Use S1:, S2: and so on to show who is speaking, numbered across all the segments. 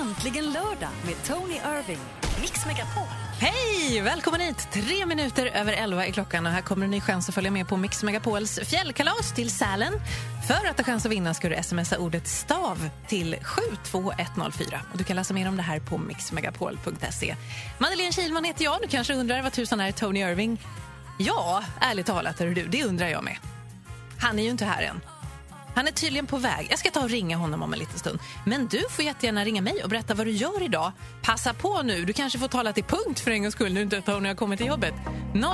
S1: Äntligen lördag med Tony Irving. Mix Megapol.
S2: Hej! Välkommen hit! Tre minuter över elva är klockan och här kommer en ny chans att följa med på Mix Megapols fjällkalas till Sälen. För att ha chans att vinna ska du smsa ordet stav till 72104. Och du kan läsa mer om det här på mixmegapol.se. Madeleine Kilman heter jag. Du kanske undrar vad tusan är Tony Irving? Ja, ärligt talat, är du, det undrar jag med. Han är ju inte här än. Han är tydligen på väg. Jag ska ta och ringa honom om en liten stund. Men du får jättegärna ringa mig och berätta vad du gör idag. Passa på nu. Du kanske får tala till punkt för en gångs skull nu inte Tony jag kommit till jobbet.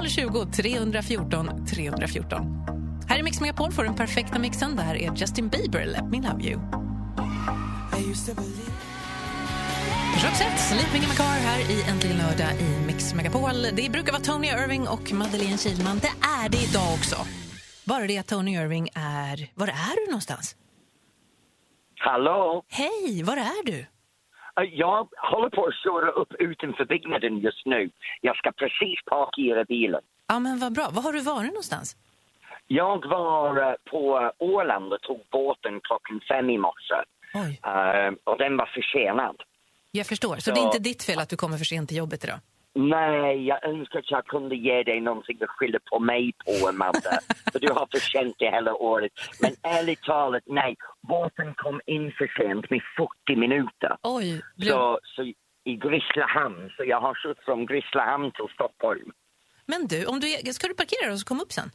S2: 020 314 314. Här i Mix Megapol får du den perfekta mixen. Det här är Justin Bieber, Let me love you. Roxette, Sleeping in my car här i Äntligen lördag i Mix Megapol. Det brukar vara Tony Irving och Madeleine Kilman. Det är det idag också. Bara det att Tony Irving är... Var är du någonstans?
S3: Hallå?
S2: Hej, var är du?
S3: Jag håller på att köra upp utanför byggnaden just nu. Jag ska precis parkera bilen.
S2: Ja, men vad bra. Var har du varit någonstans?
S3: Jag var eh, på Åland och tog båten klockan fem i morse.
S2: Oj,
S3: Eh, och den var försenad.
S2: jag förstår. Så
S3: Ja.
S2: det är inte ditt fel att du kommer för sent till jobbet idag?
S3: Nej, jag önskar att jag kunde ge dig någonting att skylla på mig på, Madde. för du har förtjänat det hela året. Men ärligt talat, nej. Båten kom in för sent med 40 minuter.
S2: Oj, blev...
S3: Så, så i Grisslehamn. Så jag har kört från Grisslehamn till Stockholm.
S2: men du, om du ska du parkera och så komma upp sen?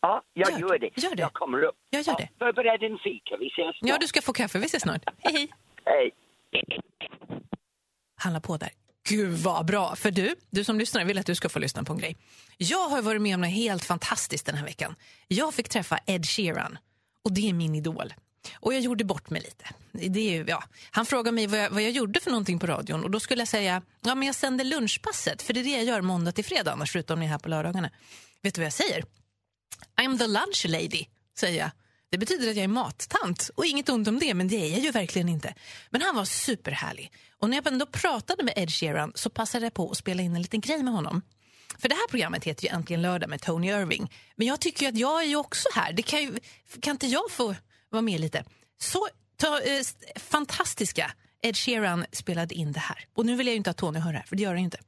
S3: Ja, jag
S2: Gör
S3: gör,
S2: det. Gör det.
S3: Jag kommer upp.
S2: Jag gör det.
S3: Förbered en fika. Vi ses snart.
S2: Ja, du ska få kaffe. Vi ses snart. Hej, hej.
S3: Hej.
S2: Han la på där. Gud vad bra! För du, du som lyssnar, vill att du ska få lyssna på en grej. Jag har varit med om något helt fantastiskt den här veckan. Jag fick träffa Ed Sheeran och det är min idol. Och jag gjorde bort mig lite. Det är, ju- ja. Han frågade mig vad jag, vad jag gjorde för någonting på radion och då skulle jag säga ja, men jag sänder lunchpasset för det är det jag gör måndag till fredag annars förutom ni är här på lördagarna. Vet du vad jag säger? I'm the lunch lady, säger jag. Det betyder att jag är mattant. Och inget ont om det, men det är jag ju verkligen inte. Men han var superhärlig. Och när jag ändå pratade med Ed Sheeran så passade jag på att spela in en liten grej med honom. För det här programmet heter ju Äntligen lördag med Tony Irving. Men jag tycker ju att jag är ju också här. Det kan, ju, kan inte jag få vara med lite? Så ta, eh, fantastiska Ed Sheeran spelade in det här. Och nu vill jag ju inte att Tony hör det här, för det gör han ju inte.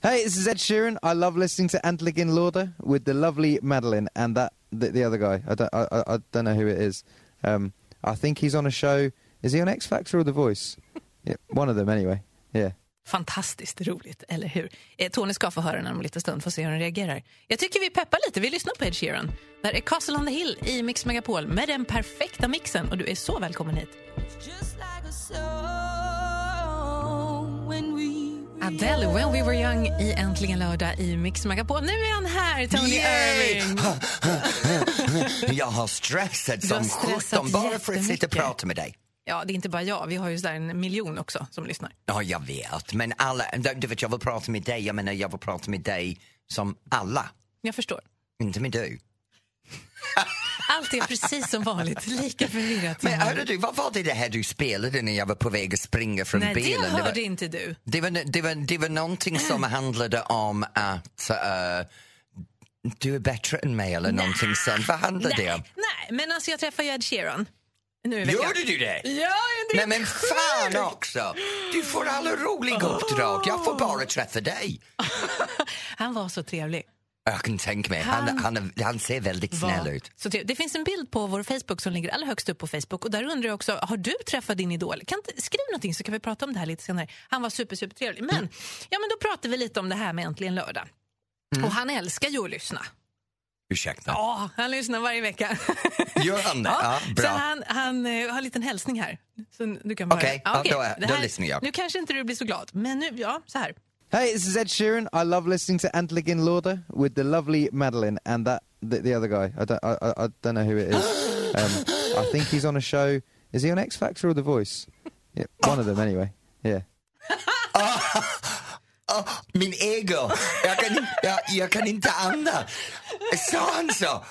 S4: Hey, this is Ed Sheeran. I love listening to Äntligen lördag with the lovely Madeline and that the, the other guy. I don't, I, I, I don't know who it is. Um, I think he's on a show. Is he on X Factor or The Voice? Yeah, one of them anyway. Yeah.
S2: Fantastiskt roligt, eller hur? Eh, Tony ska få höra den om en liten stund, får se hur han reagerar. Jag tycker vi peppar lite, vi lyssnar på Ed Sheeran. Där är Castle on the Hill i Mix Megapol med den perfekta mixen och du är så välkommen hit. Adele, When We Were Young i Äntligen lördag i Mix Megapol. Nu är han här, Tony Irving!
S5: Jag har stressat som sjutton bara för att sitta och prata med dig.
S2: Ja, det är inte bara jag, vi har ju sådär en miljon också som lyssnar.
S5: Ja, jag vet. Men alla, du du vet, jag vill prata med dig. Jag menar, jag vill prata med dig som alla.
S2: Jag förstår.
S5: Inte med dig.
S2: Allt är precis som vanligt, lika förvirrat
S5: Men hörde du, vad var det det här du spelade när jag var på väg att springa från
S2: Nej,
S5: bilen?
S2: det hörde
S5: var,
S2: inte du.
S5: det, var, det, var, det var någonting som handlade om att eh, du är bättre än mig eller någonting sånt. Vad handlade det om?
S2: Nej, nej, men alltså jag träffade ju Ed Sheeran nu i veckan.
S5: Gjorde du det?
S2: Ja, det är
S5: Nej men fan också! Du får alla roliga uppdrag, jag får bara träffa dig.
S2: Han var så trevlig.
S5: Jag kan tänka mig, han,
S2: Han
S5: han, han ser väldigt snäll ut.
S2: Så det finns en bild på vår Facebook som ligger allra högst upp på Facebook och där undrar jag också, har du träffat din idol? Kan skriv någonting så kan vi prata om det här lite senare. Han var super, super trevlig. Men,
S5: Mm.
S2: ja, men då pratar vi lite om det här med Äntligen lördag.
S5: Mm.
S2: Och han älskar ju att lyssna.
S5: Ursäkta.
S2: Ja, han lyssnar varje vecka.
S5: Gör han det? Ja,
S2: så
S5: bra.
S2: han, han eh, har en liten hälsning här. Så.
S5: Okej, ja, då är-
S2: Det
S5: då lyssnar jag.
S2: Nu kanske inte du blir så glad, men nu, ja, så här.
S4: Hey, this is Ed Sheeran. I love listening to Antligan Lauder with the lovely Madeline and that the, the other guy. I don't, I, I, I don't know who it is. Um, I think he's on a show. Is he on X Factor or The Voice? Yeah, one of them anyway. Yeah.
S5: Åh, min ego! Jag kan, jag, jag kan inte andas. Sa han så?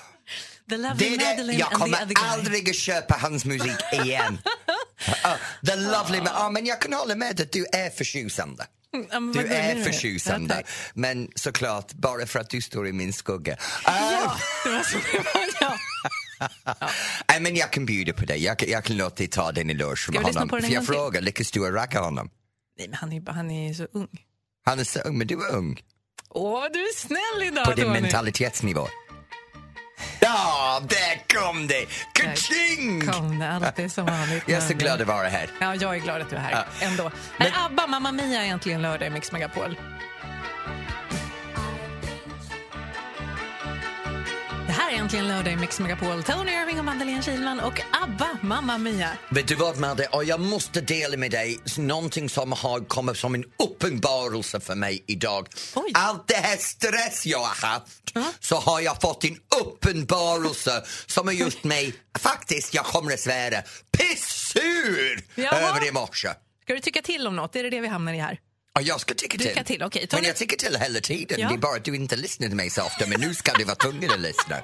S2: The lovely
S5: Det det. Jag kommer aldrig att köpa hans musik igen. Uh, the lovely Ma- ja, men jag kan hålla med att du är förtjusande.
S2: Men
S5: Du är förtjusande.
S2: Ja,
S5: men såklart, bara för att du står i min skugga. Uh,
S2: Ja, det var så det var, ja.
S5: Nej, men jag kan bjuda på det. Jag, jag kan låta dig ta med
S2: vi lyssna
S5: honom. För jag frågar, lyckas du ragga honom?
S2: Nej, men han är, han är så ung.
S5: Han är så ung, men du är ung.
S2: Åh, du är snäll idag,
S5: På din
S2: Tony.
S5: mentalitetsnivå. Ja, där kom det! Kaching!
S2: Kom det, allt är som vanligt.
S5: Jag är så
S2: Men-
S5: glad att vara här.
S2: Ja, jag är glad att du är här
S5: Ja.
S2: ändå. Är ABBA, Mamma Mia, äntligen lördag i Mix Megapol. Äntligen lördag i Mix Megapol. Tony Irving och Madeleine Kilman och ABBA, Mamma Mia.
S5: Vet du vad Madde, och jag måste dela med dig någonting som har kommit som en uppenbarelse för mig idag.
S2: Oj.
S5: Allt det här stress jag har haft så har jag fått en uppenbarelse som har gjort mig, faktiskt, jag kommer att svära, pissur
S2: Jaha.
S5: över i morse.
S2: Ska du tycka till om något? Är det det vi hamnar i här?
S5: Ja, jag ska tycka till.
S2: Till, okej.
S5: Men jag tycker till hela tiden.
S2: Ja.
S5: Det är bara att du inte lyssnar till mig så ofta. Men nu ska du vara tvungen att lyssna.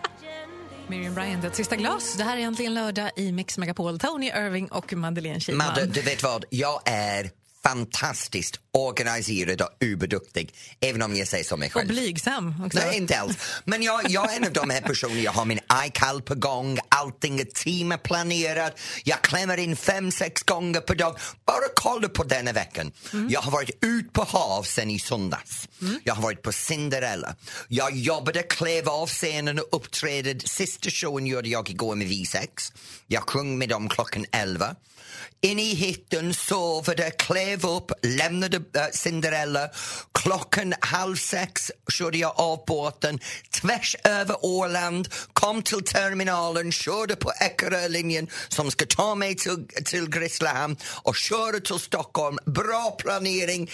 S2: Miriam Bryant, ett sista glas. Det här är äntligen lördag i Mix Megapol. Tony Irving och Madeleine Kihlman.
S5: Madde, du vet vad? Jag är fantastiskt organiserad och ubeduktig. Även om jag säger så mig
S2: och
S5: själv.
S2: blygsam också.
S5: Nej, inte alls. Men jag, jag är en av de här personerna, jag har min iCal på gång, allting är teamplanerat, jag klämmer in fem, sex gånger per dag. Bara kolla på denna veckan. Jag har varit ut på hav sen i söndags. Jag har varit på Cinderella. Jag jobbade, klev av scenen och uppträdde. Sista showen gjorde jag igår med V6. Jag sjöng med dem klockan 11. In i hytten, sovade, klev upp, lämnade äh, Cinderella. Klockan halv sex körde jag av båten tvärs över Åland, kom till terminalen, körde på Eckerölinjen som ska ta mig till, till Grisslehamn och körde till Stockholm. Bra planering,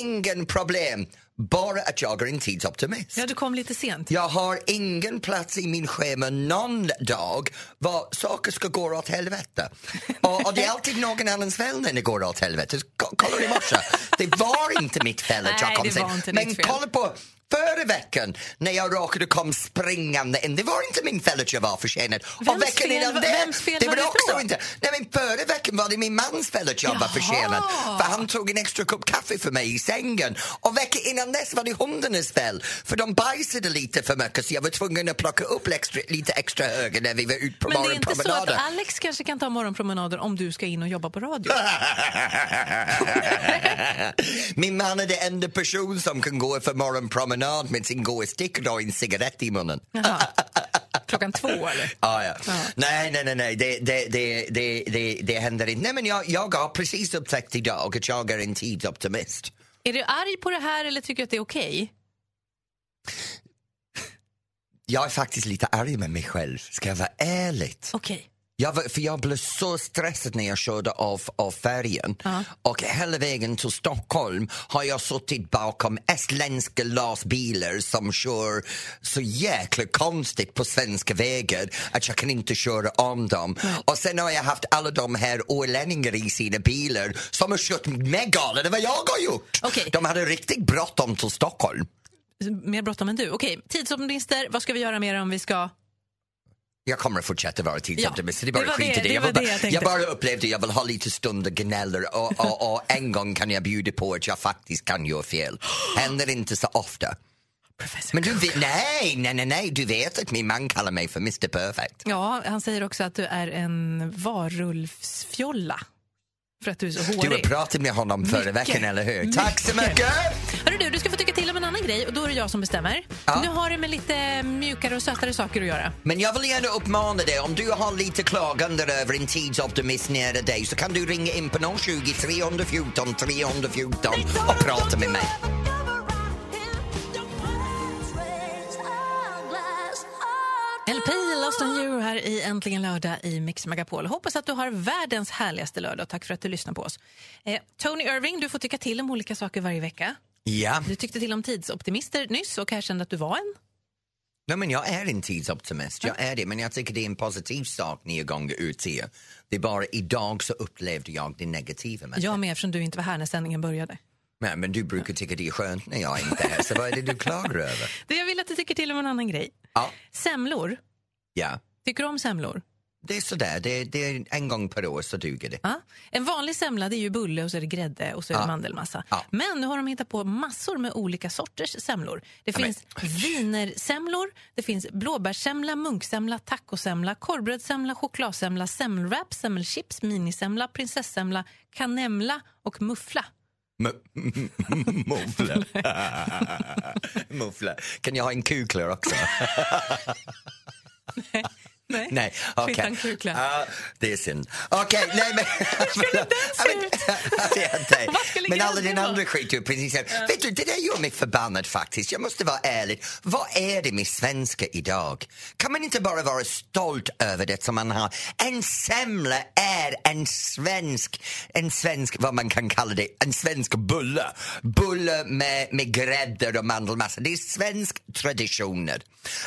S5: ingen problem. Bara att jag är en tidsoptimist.
S2: Ja, du kom lite sent.
S5: Jag har ingen plats i min schema någon dag var saker ska gå åt helvete. Och, och det är alltid någon annans fel när det går åt helvete. Ko- Kolla i morse. Det var inte mitt fel att jag kom
S2: var
S5: sent. Men kolla på förra veckan när jag råkade komma springande in. Det var inte min fel att jag var försenad.
S2: Vems
S5: och veckan
S2: fel
S5: innan
S2: var-
S5: det,
S2: vems fel
S5: det
S2: var
S5: var
S2: det
S5: också
S2: då?
S5: inte. Nej, men förra veckan var det min mans fel att jag var
S2: Jaha.
S5: försenad. För han tog en extra kopp kaffe för mig i sängen. Och veckan innan dess var det hundarnas fel. För de bajsade lite för mycket så jag var tvungen att plocka upp extra, lite extra höger när vi var ute på
S2: Men det är inte så att. Alex kanske kan ta morgonpromenader om du ska in och jobba på radio?
S5: Min man är den enda person som kan gå för morgonpromenad med sin gåstick och en cigarett i munnen.
S2: Klockan två eller?
S5: Ah, ja. Nej, nej, nej, nej. Det, det, det, det, det, det händer inte. Nej, men jag, jag har precis upptäckt idag att jag är en tidsoptimist.
S2: Är du arg på det här eller tycker du att det är okej?
S5: Jag är faktiskt lite arg med mig själv, ska jag vara ärlig.
S2: Okej.
S5: Jag, var- för jag blev så stressad när jag körde av, av färjan. Och hela vägen till Stockholm har jag suttit bakom estländska lastbilar som kör så jäkla konstigt på svenska vägar att jag kan inte köra om dem. Och sen har jag haft alla de här ålänningar i sina bilar som har kört mer galet än vad jag har gjort.
S2: Okej.
S5: De hade riktigt bråttom till Stockholm.
S2: Mer bråttom än du. Okej, tidsoptimister, vad ska vi göra mer om vi ska...
S5: Jag kommer att fortsätta vara tidsoptimist.
S2: Ja,
S5: det är bara
S2: det
S5: skit i
S2: det-
S5: det.
S2: det
S5: Jag, vill bara,
S2: det jag
S5: jag bara upplevde att jag vill ha lite stund och gnäller och, och, och en gång kan jag bjuda på att jag faktiskt kan göra fel. Händer inte så ofta.
S2: Professor
S5: Men du vet, nej, nej, nej, nej, du vet att min man kallar mig för Mr Perfect.
S2: Ja, han säger också att du är en varulvsfjolla. För att du är så
S5: Du har
S2: hårig.
S5: pratat med honom förra
S2: Mycket.
S5: veckan, eller hur? Tack så
S2: Mycket.
S5: mycket!
S2: Hörru du, du ska få tycka till om en annan grej och då är det jag som bestämmer.
S5: Ja.
S2: Nu har det med lite mjukare och sötare saker att göra.
S5: Men jag vill gärna uppmana dig, om du har lite klagande över en tidsoptimist nära dig så kan du ringa in på 020 314 314 och prata med mig.
S2: LP, Lost on you här i Äntligen lördag i Mix Megapol. Hoppas att du har världens härligaste lördag. Tack för att du lyssnar på oss. Eh, Tony Irving, du får tycka till om olika saker varje vecka.
S5: Ja.
S2: Du tyckte till om tidsoptimister nyss och här kände att du var en.
S5: Nej, men jag är en tidsoptimist, jag är det. Men jag tycker det är en positiv sak när jag gånger ut till er. Det är bara idag så upplevde jag det negativa med
S2: Jag
S5: det.
S2: med eftersom du inte var här när sändningen började.
S5: Men, men du brukar tycka det är skönt när jag inte är här, så vad är det du klagar över?
S2: Du, jag vill att du tycker till om en annan grej.
S5: Ja.
S2: Semlor.
S5: Ja.
S2: Tycker du om semlor?
S5: det är sådär. Det, det är en gång per år så duger det.
S2: Ja. En vanlig semla det är ju bulle och så är det grädde och så är det
S5: Ja.
S2: mandelmassa.
S5: Ja.
S2: Men nu har de hittat på massor med olika sorters semlor. Det
S5: men-
S2: finns wienersemlor, det finns blåbärssemla, munksemla, tacosemla, korvbrödssemla, chokladsemla, semmelwrap, semmelchips, minisemla, prinsessemla, kanemla och muffla.
S5: M- Muffla. Muffla. Kan jag ha en kukler också?
S2: Nej,
S5: Nej, okej.
S2: Utan kukla.
S5: Ja, det är synd. Okej, nej men... Hur
S2: skulle den se ut? Vad skulle
S5: Men alla
S2: grädden
S5: din andra skit du precis säger. Vet du, det där gör mig förbannad faktiskt. Jag måste vara ärlig. Vad är det med svenska idag? Kan man inte bara vara stolt över det som man har? En semla är en svensk, en svensk, vad man kan kalla det, en svensk bulle. Bulle med, med grädde och mandelmassa. Det är svensk traditioner.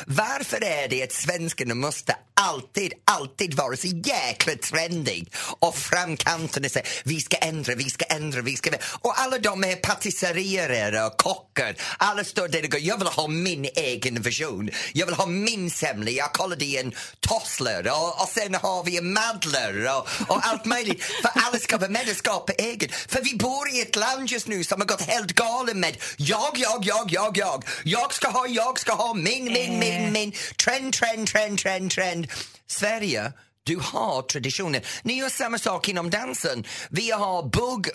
S5: Varför är det att svenskarna måste alltid, alltid varit så jäkla trendig och framkanten säger vi ska ändra, vi ska ändra, vi ska... Och alla de här patisserierna och kockar, alla står där och går, jag vill ha min egen version. Jag vill ha min semla, jag kollar i en tossler och, och sen har vi en madler och, och allt möjligt. För alla ska vara med och skapa eget. För vi bor i ett land just nu som har gått helt galen med jag, jag, jag, jag, jag. Jag ska ha, jag ska ha, min, min, min, min. Trend, trend, trend, trend, trend. Sverige, du har traditioner. Ni gör samma sak inom dansen. Vi har bugg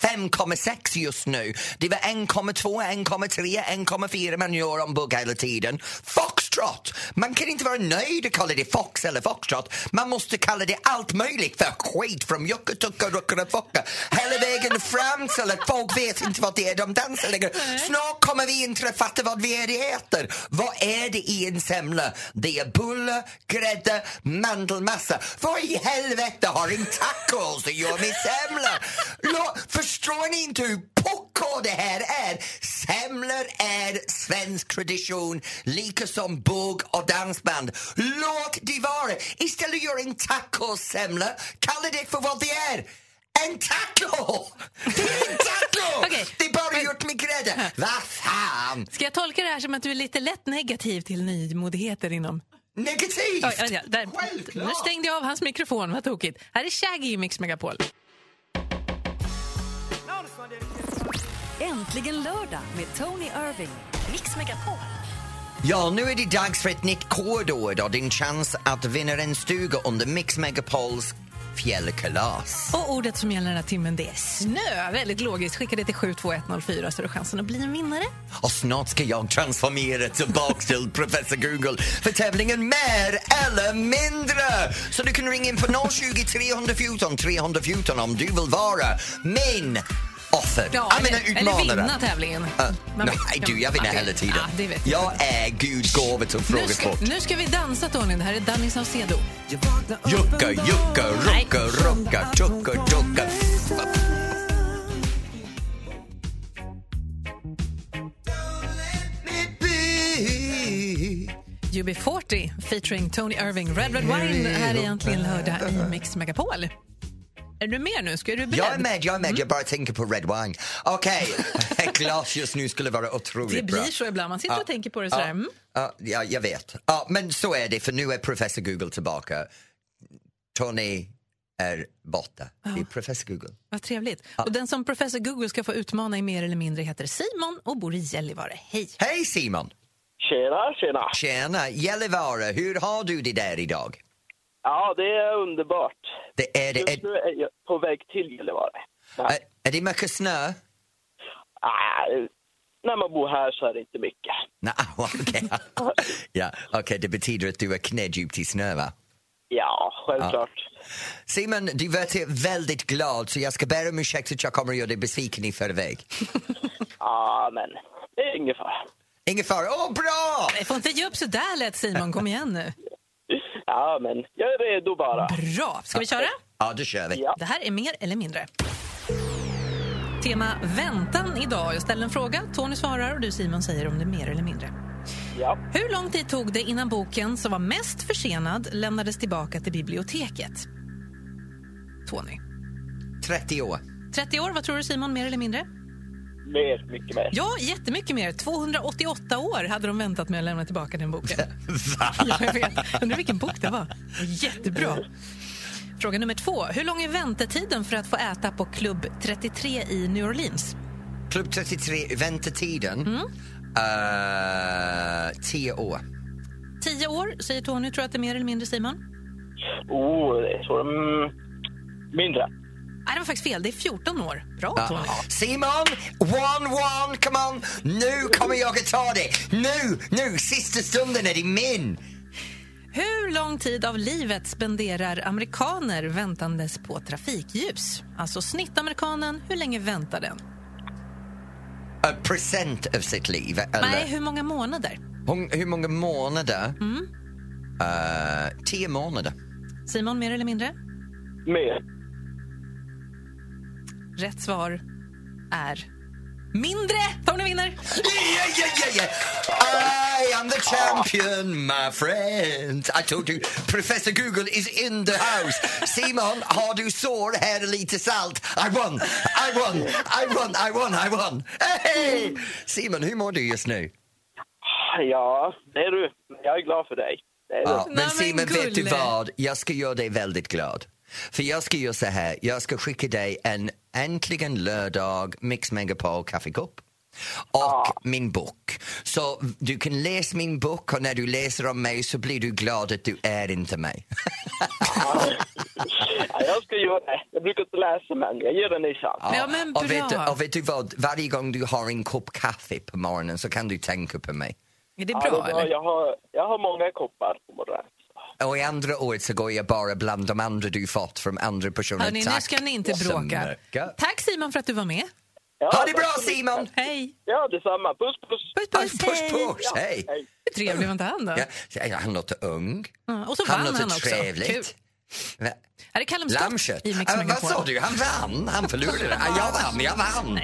S5: 5,6 just nu. Det var 1,2, 1,3, 1,4 man gör om bugg hela tiden. Foxtrot! Man kan inte vara nöjd och kalla det fox eller foxtrot. Man måste kalla det allt möjligt för skit från jucka-tucka, rucka-fucka hela vägen fram till att folk vet inte vad det är de dansar längre. Snart kommer vi inte att fatta vad vi är det heter. Vad är det i en semla? Det är bulle, grädde, mandelmassa. Vad i helvete har en tacos att göra med semla? Förstår ni inte hur pucko det här är? Semlor är svensk tradition, lika som bugg och dansband. Låt det vara! Istället gör en tacosemla, kalla det för vad det är. En taco! Det är en taco! Det är bara
S2: men-
S5: gjort med grädde. Vad fan!
S2: Ska jag tolka det här som att du är lite lätt negativ till nymodigheter inom...
S5: Negativt!
S2: Oj, oj, där. Nu stängde jag av hans mikrofon, vad tokigt. Här är Shaggy i Mix Megapol.
S1: Äntligen lördag med Tony Irving. Mix Megapol.
S5: Ja, nu är det dags för ett nytt kodord och din chans att vinna en stuga under Mix Megapols fjällkalas.
S2: Och ordet som gäller den här timmen det är snö. Väldigt logiskt. Skicka det till 72104 så har du chansen att bli en vinnare.
S5: Och snart ska jag transformera tillbaka till Professor Google för tävlingen Mer eller mindre. Så du kan ringa in på 020 314 314 om du vill vara min offer.
S2: Ja,
S5: jag menar
S2: eller, eller
S5: utmanare.
S2: vinna tävlingen.
S5: Uh,
S2: Man
S5: nej, du, jag vinner hela tiden.
S2: Ja, det vet
S5: jag är Guds gåva till
S2: nu,
S5: frågesport.
S2: nu ska vi dansa, Tony. Det här är Danny Saucedo.
S5: Jucka, jucka,
S2: Nej.
S5: rucka, rucka, tjucka, tjucka.
S2: UB40 featuring Tony Irving. Red Red Wine här är egentligen lördag i Mix Megapol. Är du med nu? Ska du beredd?
S5: Jag är med, jag är med. Jag bara tänker på red wine. Okej, ett glas just nu skulle vara otroligt
S2: Det
S5: bra.
S2: blir så ibland. Man sitter och tänker på det sådär. Mm.
S5: Ja, ja, jag vet. Ja, men så är det, för nu är professor Google tillbaka. Tony är borta. Det är professor Google.
S2: Vad trevligt. Och den som professor Google ska få utmana i mer eller mindre heter Simon och bor i Gällivare. Hej!
S5: Hej Simon!
S6: Tjena, tjena.
S5: Tjena! Gällivare, hur har du det där idag?
S6: Ja, det är underbart.
S5: Det är, det,
S6: Just
S5: är,
S6: nu är jag på väg till Gällivare.
S5: Är, är det mycket snö?
S6: nej, när man bor här så är det inte mycket.
S5: Nej, okej. ja, okej, det betyder att du är knädjupt i snö, va?
S6: Ja, självklart.
S5: Simon, du verkar väldigt glad så jag ska be om ursäkt att jag kommer att göra dig besviken i förväg.
S6: Ja, men det är ingen fara.
S5: Ingen fara. Åh, bra!
S2: Jag får inte ge upp så där lätt Simon, kom igen nu.
S6: Ja, men jag är redo bara.
S2: Bra, ska vi köra?
S5: Ja, då kör vi.
S6: Ja.
S2: Det här är mer eller mindre. Tema väntan idag. Jag ställer en fråga, Tony svarar och du Simon säger om det är mer eller mindre.
S6: Ja.
S2: Hur lång tid tog det innan boken som var mest försenad lämnades tillbaka till biblioteket? Tony.
S5: 30 år.
S2: 30 år, vad tror du Simon, mer eller mindre?
S6: Mer, mycket mer.
S2: Ja, jättemycket mer. 288 år hade de väntat med att lämna tillbaka den boken. Ja, jag vet. Undrar vilken bok det var. Jättebra. Fråga nummer två. Hur lång är väntetiden för att få äta på Klubb 33 i New Orleans?
S5: Klubb 33, väntetiden?
S2: Mm.
S5: Eh, tio år.
S2: Tio år, säger Tony. Tror du att det är mer eller mindre, Simon?
S6: Oh, det är så... Mm, mindre.
S2: Nej, det var faktiskt fel. Det är 14 år. Bra, Tony.
S5: Simon, one, one, come on! Nu kommer jag att ta det! Nu, nu, sista stunden är det min!
S2: Hur lång tid av livet spenderar amerikaner väntandes på trafikljus? Alltså snittamerikanen, hur länge väntar den?
S5: A procent av sitt liv, eller?
S2: Nej, hur många månader?
S5: Hur, hur många månader?
S2: Mm.
S5: Eh, tio månader.
S2: Simon, mer eller mindre?
S6: Mer.
S2: Rätt svar är mindre. Tony vinner.
S5: Yeah, yeah, yeah, yeah. I am the champion, my friend. I told you, Professor Google is in the house. Simon, har du sår här är lite salt? I won, I won, I won, I won, I won. Hey! Simon, hur mår du just nu?
S6: Ja, det är du. Jag är glad för dig.
S5: Ja, men Simon, vet du vad? Jag ska göra dig väldigt glad. För jag ska göra så här, jag ska skicka dig en äntligen lördag Mix Megapol kaffekopp och min bok. Så du kan läsa min bok och när du läser om mig så blir du glad att du är inte mig.
S6: Ja, jag ska göra det. Jag brukar inte läsa, men jag ger den en chans.
S2: Ja, men
S5: och, vet, du- och vet du vad, varje gång du har en kopp kaffe på morgonen så kan du tänka på mig.
S2: Är det
S6: Ja,
S2: bra,
S6: det är bra. Jag, har, jag har många koppar på morgonen.
S5: Och i andra året så går jag bara bland de andra du fått från andra personer.
S2: Hörni, nu
S5: Tack
S2: ska ni inte bråka. Tack Simon för att du var med.
S6: Ja,
S5: Ha det bra. Simon!
S2: Hej.
S6: Ja, detsamma. Puss, puss.
S2: Puss,
S5: Puss,
S2: puss,
S5: puss,
S2: hej.
S5: puss! Hej!
S6: Hej.
S2: Hur trevlig var inte han då?
S5: Ja, ja, han låter ung.
S2: Ja, och så
S5: han
S2: vann
S5: låter
S2: han också.
S5: trevligt.
S2: Kul. Är Callum Scott
S5: Lammkött.
S2: i Mix
S5: Äh, vad sa du? Han vann? Han förlorade? Ja, jag vann, jag vann!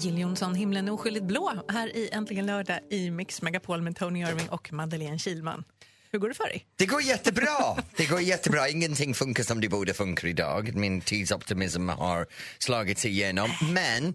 S2: Jill Johnson, Himlen är oskyldigt blå, här i Äntligen lördag i Mix Megapol med Tony Irving och Madeleine Kilman. Hur går det för dig?
S5: Det går jättebra. Det går jättebra. Ingenting funkar som det borde funka idag. Min tidsoptimism har slagits igenom. Men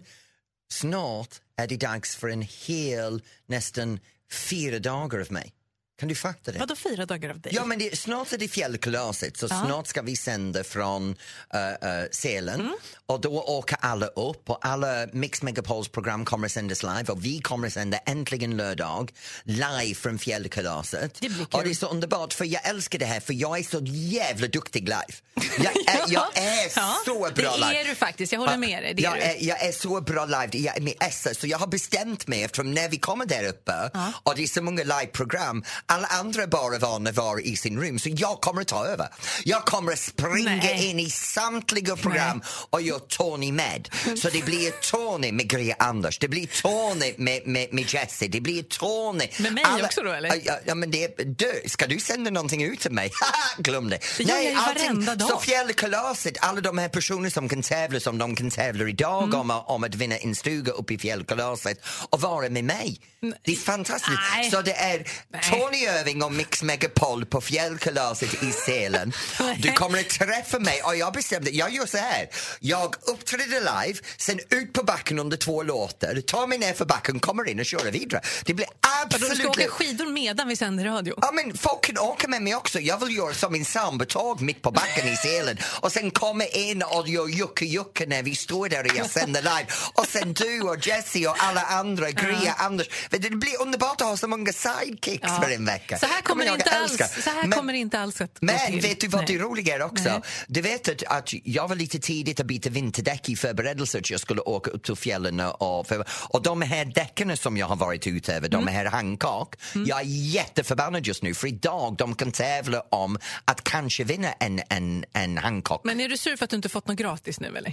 S5: snart är det dags för en hel, nästan fyra dagar av mig. Kan du fatta det?
S2: Vadå fyra dagar av dig?
S5: Ja, men det, snart är det fjällkalaset, så snart ska vi sända från uh, uh, Sälen.
S2: Mm.
S5: Och då åker alla upp och alla Mix Megapols program kommer att sändas live och vi kommer att sända äntligen lördag live från fjällkalaset.
S2: Det.
S5: Och det är så underbart för jag älskar det här för jag är så jävla duktig live. Jag är, jag är
S2: Ja,
S5: så bra
S2: det
S5: live.
S2: är du faktiskt. Jag håller med dig. Det
S5: jag, är, jag är så bra live, jag är med Essa, så jag har bestämt mig eftersom när vi kommer där uppe och det är så många liveprogram, alla andra bara vana att vara i sin rum, så jag kommer att ta över. Jag kommer att springa
S2: Nej.
S5: in i samtliga program och göra Tony med. Så det blir Tony med Greja Anders, det blir Tony med, med, med Jessie, det blir Tony...
S2: Med mig också då, eller?
S5: Ja, ja, men det, du, ska du sända någonting ut till mig? Glöm det.
S2: Det gör jag ju
S5: allting-
S2: dag.
S5: Så fjällkalaset, alla de här personerna som kan tävla som de kan tävla idag
S2: Mm.
S5: om, om att vinna en stuga uppe i fjällkalaset och vara med mig. Det är fantastiskt.
S2: Nej.
S5: Så det är
S2: Nej.
S5: Tony Irving och Mix Megapol på fjällkalaset i Sälen. Du kommer att träffa mig och jag bestämde, jag gör så här. Jag uppträder live, sen ut på backen under två låtar, tar mig ner för backen, kommer in och kör vidare. Det blir
S2: Vadå, Du ska
S5: absolut...
S2: åka skidor medan vi sänder radio?
S5: Ja, men folk kan åka med mig också. Jag vill göra som en sambotåg mitt på backen i Sälen och sen komma in och göra jucke-jucke när vi står där och jag sänder live. Och sen du och Jessie och alla andra, Gria, Anders. Det blir underbart att ha så många sidekicks
S2: Ja.
S5: för en vecka.
S2: Så här kommer,
S5: jag
S2: inte alls, så här
S5: Men-
S2: kommer inte alls att gå
S5: men
S2: till.
S5: vet du vad
S2: Nej.
S5: det roliga är också?
S2: Nej.
S5: Du vet att, att jag var lite tidigt att byta vinterdäck i förberedelse att jag skulle åka upp till fjällen och, för, och de här däcken som jag har varit ute över,
S2: Mm.
S5: de här Hancock, jag är jätteförbannad just nu för idag de kan tävla om att kanske vinna en, en, en Hancock.
S2: Men är du sur för att du inte fått något gratis nu eller?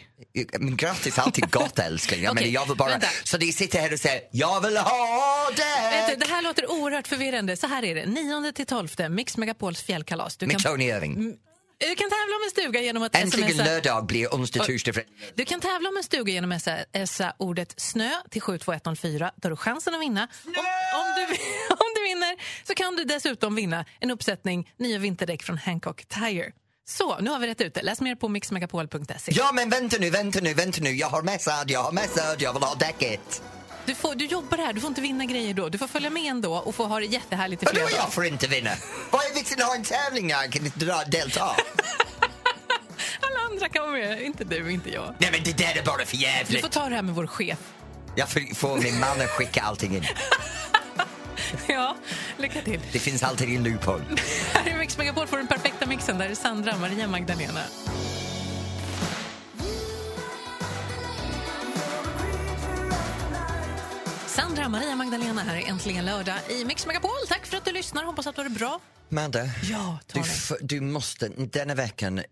S5: Men gratis är alltid gott älskling. Jag,
S2: Okej,
S5: menar, jag vill bara,
S2: vänta.
S5: så de sitter här och säger jag vill ha
S2: Vet du,
S5: det!
S2: det här låter oerhört förvirrande. Så här är det. 9 till 12 Mix Megapols fjällkalas. Du
S5: Med
S2: kan,
S5: Tony Irving.
S2: du kan tävla om en stuga genom att
S5: Äntligen
S2: smsa.
S5: lördag blir onsdag, torsdag, fredag.
S2: Du kan tävla om en stuga genom att smsa ordet snö till 72104. Då har du chansen att vinna. Om, om, du, om du vinner så kan du dessutom vinna en uppsättning nya vinterdäck från Hancock Tire. Så, nu har vi rätt ut det. Läs mer på mixmegapol.se.
S7: Ja, men vänta nu, vänta nu, vänta nu. Jag har messad, jag har messad, jag vill ha däcket.
S2: Du, får, du jobbar här, du får inte vinna grejer då. Du får följa med ändå och få ha det jättehärligt i flera dagar.
S7: jag får inte vinna? Vad är vitsen att ha en tävling när jag kan inte delta?
S2: Alla andra kan vara med, inte du, inte jag.
S7: Nej, men det där är bara för
S2: Du får
S7: jävligt.
S2: ta det här med vår chef.
S7: Jag får, får min man att skicka allting in.
S2: Ja, lycka till.
S7: Det finns alltid en loophole.
S2: Här i Mix Megapol du den perfekta mixen. Där är Sandra, Maria Magdalena. Sandra, Maria Magdalena här är äntligen lördag i Mix Megapol. Tack för att du lyssnar. Hoppas att du har det bra.
S7: Madde,
S2: Ja,
S7: du, du måste, denna veckan eh,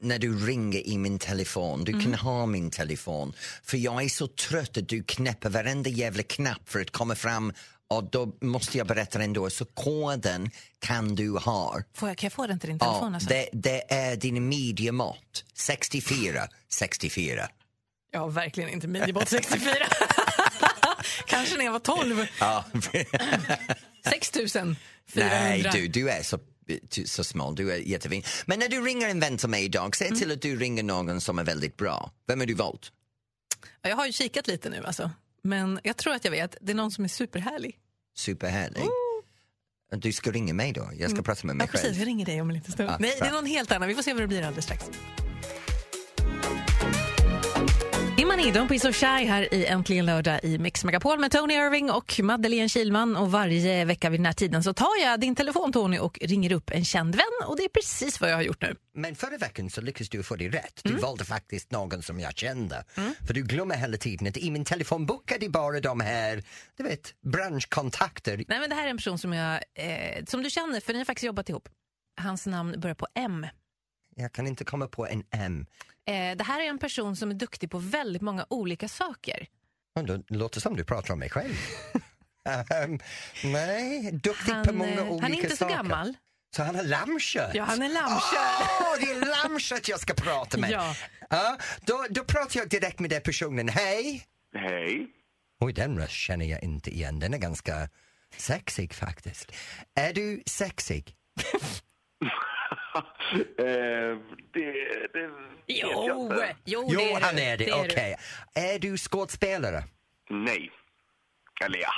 S7: när du ringer i min telefon, du
S2: Mm.
S7: kan ha min telefon. För jag är så trött att du knäpper varenda jävla knapp för att komma fram och då måste jag berätta ändå, så koden kan du ha.
S2: Får jag, kan jag få den till din telefon?
S7: Ja,
S2: alltså?
S7: det, det är din midjemått. 64, 64.
S2: Ja, verkligen inte Midjebot 64. Kanske när jag var 12.
S7: Ja.
S2: 6 400.
S7: Nej, du, du är så, så smal, du är jättefin. Men när du ringer en vän till mig idag, se till att du ringer någon som är väldigt bra. Vem har du valt?
S2: Ja, Jag har ju kikat lite nu alltså. Men jag tror att jag vet. Det är någon som är superhärlig.
S7: Superhärlig. Du ska ringa mig då, jag ska prata med mig
S2: Ja, precis.
S7: själv.
S2: Jag ringer dig om en liten stund.
S7: Ja,
S2: Nej, det är
S7: bra.
S2: någon helt annan. Vi får se vad det blir alldeles strax. Imani, Don't be so shy här i Äntligen lördag i Mix Megapol med Tony Irving och Madeleine Kilman. Och varje vecka vid den här tiden så tar jag din telefon Tony och ringer upp en känd vän. Och det är precis vad jag har gjort nu.
S5: Men förra veckan så lyckades du få det rätt. Du
S2: Mm.
S5: valde faktiskt någon som jag kände. För du glömmer hela tiden att i min telefonbok är det bara de här, du vet, branschkontakter.
S2: Nej, men det här är en person som, jag, eh, som du känner, för ni har faktiskt jobbat ihop. Hans namn börjar på M.
S5: Jag kan inte komma på en M.
S2: Eh, det här är en person som är duktig på väldigt många olika saker.
S5: Men då låter som du pratar om mig själv. Ehm, nej, duktig
S2: Han,
S5: på många
S2: eh,
S5: olika
S2: han är inte så
S5: saker.
S2: gammal.
S5: Så han har lammkött?
S2: Ja, han är lammkött.
S5: Åh, det är lammkött jag ska prata med.
S2: Ja.
S5: Ja, då, då pratar jag direkt med den personen. Hej!
S6: Hej.
S5: Oj, den röst känner jag inte igen. Den är ganska sexig faktiskt. Är du sexig?
S6: eh, det, det vet jag
S2: Jo,
S6: inte.
S2: jo,
S5: Jo,
S2: det är
S5: han är det.
S2: du.
S5: Okej. Är du skådespelare?
S6: Nej. Eller ja,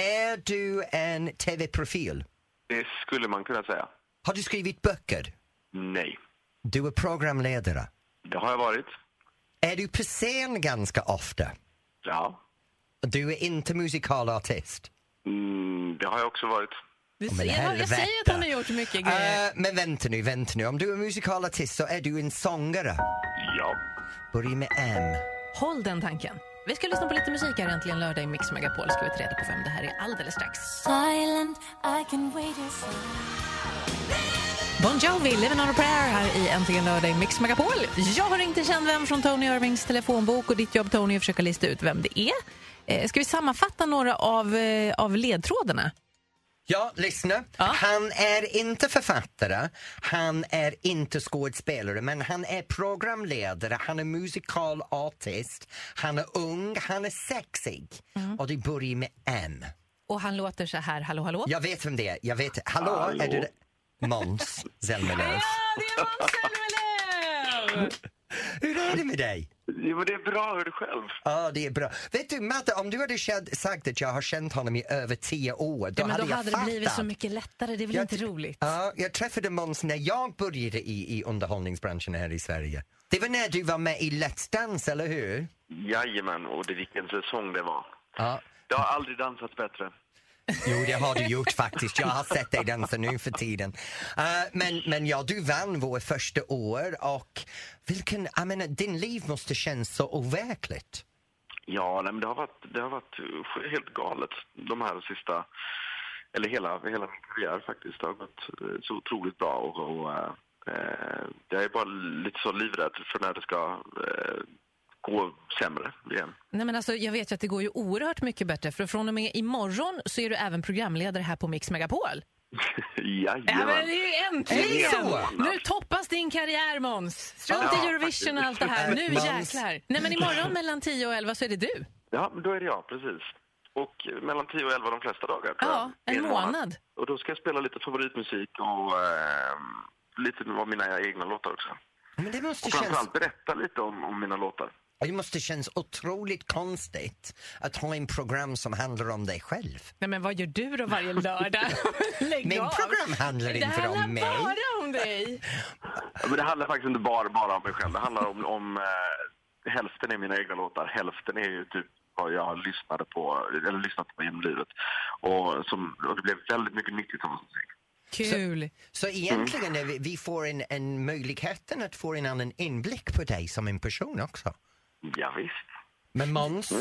S5: Är du en tv-profil?
S6: det skulle man kunna säga.
S5: Har du skrivit böcker?
S6: Nej.
S5: Du är programledare.
S6: Det har jag varit.
S5: Är du på scen ganska ofta?
S6: Ja.
S5: Du är inte musikalartist?
S6: Mm, det har jag också varit.
S2: Du
S5: men
S2: ser, jag, jag säger att han har gjort mycket grejer.
S5: Eh, men vänta nu, vänta nu. Om du är musikalartist så är du en sångare.
S6: Ja.
S5: Börja med M.
S2: Håll den tanken. Vi ska lyssna på lite musik här äntligen lördag i Mix Megapol. Ska vi ta reda på vem det här är alldeles strax.
S1: silent, I can wait.
S2: Bon Jovi, Living on a prayer här i Äntligen lördag i Mix Megapol. Jag har ringt en känd vän från Tony Irvings telefonbok och ditt jobb Tony är att försöka lista ut vem det är. Eh, ska vi sammanfatta några av, eh, av ledtrådarna?
S5: Ja, lyssna.
S2: Ja.
S5: Han är inte författare, han är inte skådespelare, men han är programledare, han är musikalartist, han är ung, han är sexig.
S2: Mm.
S5: Och det börjar med M.
S2: Och han låter så här, hallå hallå?
S5: Jag vet vem det är, jag vet. Hallå,
S6: Hallå?
S5: är du det? Måns Zelmerlöw.
S2: det är Måns Zelmerlöw!
S5: Hur är det med dig?
S6: Jo, men det är bra. Hur är det själv?
S5: Ja, det är bra. Vet du, Matte, om du hade känt, sagt att jag har känt honom i över tio år, då
S2: Ja, men
S5: hade
S2: då
S5: jag
S2: hade
S5: fattat.
S2: det blivit så mycket lättare, det är väl
S5: Jag
S2: inte roligt?
S5: Ja, jag träffade Måns när jag började i, i underhållningsbranschen här i Sverige. Det var när du var med i Let's Dance, eller hur?
S6: Jajamän, och det vilken säsong det var.
S5: Ja.
S6: Jag har aldrig dansat bättre.
S5: Jo, det har du gjort faktiskt. Jag har sett dig dansa nu för tiden. Uh, men, men ja, du vann vår första år och vilken, jag menar, din liv måste kännas så overkligt.
S6: Ja, nej, men det har varit, det har varit helt galet de här sista, eller hela, hela min karriär faktiskt. Det har gått eh, så otroligt bra och, och uh, jag är bara lite så livrädd för när det ska uh, gå sämre igen.
S2: Nej, men alltså, jag vet ju att det går ju oerhört mycket bättre för från och med imorgon så är du även programledare här på Mix Megapol.
S6: Jajamän.
S2: Ja, men det är ju äntligen!
S5: Så?
S2: Nu toppas din karriär Måns. Strunt
S6: Ja,
S2: i Eurovision och allt det här. Nu jäklar. Nej men imorgon mellan 10 och 11 så är det du.
S6: Ja, men då är det jag, precis. Och mellan 10 och 11 de flesta dagar.
S2: Ja,
S6: jag.
S2: en månad.
S6: Och då ska jag spela lite favoritmusik och eh, lite av mina egna låtar också.
S8: Men det måste
S6: Och framförallt berätta lite om, om mina låtar.
S8: Det måste kännas otroligt konstigt att ha en program som handlar om dig själv.
S2: Nej, men vad gör du då varje lördag? Lägg
S8: Min
S2: av.
S8: program handlar
S2: Det
S8: inte
S2: handlar
S8: om mig.
S2: bara om dig.
S6: Ja, Men det handlar faktiskt inte bara, bara om mig själv. Det handlar om, om eh, hälften är mina egna låtar. Hälften är ju typ vad jag lyssnade på, eller lyssnat på genom livet. Och, som, och det blev väldigt mycket nyttigt av musik.
S2: Kul.
S8: Så egentligen är vi, vi får en, en möjligheten att få en annan inblick på dig som en person också.
S6: Ja, visst.
S8: Men Måns,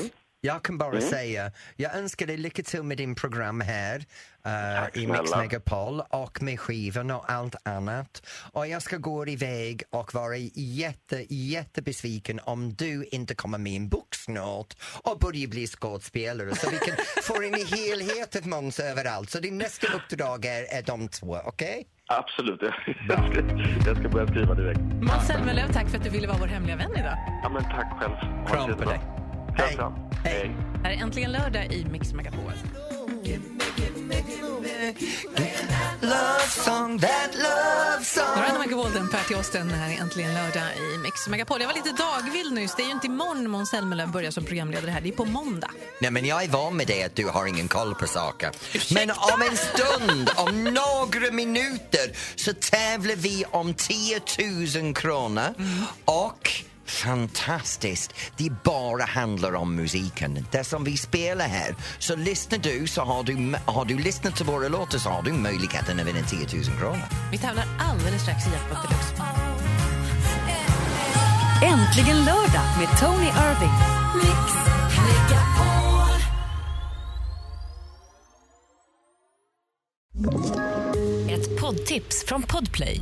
S8: jag kan bara säga, jag önskar dig lycka till med din program här
S6: Tack
S8: i Mix. Megapol och med skivan och allt annat. Och jag ska gå iväg och vara jätte, jättebesviken om du inte kommer med en bok snart och börjar bli skådespelare så vi kan få en helhet av Måns överallt. Så din nästa uppdrag är, är de två, okej?
S6: Absolut. Jag ska, jag ska börja skriva direkt.
S2: Måns Zelmerlöw, tack för att du ville vara vår hemliga vän idag.
S6: Ja, men tack själv.
S8: Kram på dig. Hej.
S6: kram.
S8: Hej.
S2: Här är äntligen lördag i Mix Megapol.
S8: Love song, that love song
S2: Miranda Michael Walden, Patty Austin här är äntligen lördag i Mix Megapol. Jag var lite dagvild nyss. Det är ju inte imorgon Måns Zelmerlöw börjar som programledare här. Det är på måndag.
S5: Nej, men jag är van med det att du har ingen koll på saker. Men om en stund, om några minuter, så tävlar vi om 10 000 kronor och Fantastiskt! Det bara handlar om musiken, det som vi spelar här. Så lyssnar du, så har du, har du lyssnat till våra låtar så har du möjligheten att vinna 10 000 kronor.
S2: Vi tävlar alldeles strax i Jackpot Deluxe.
S1: Äntligen lördag med Tony Irving.
S9: Mix.
S1: Ett poddtips från Podplay.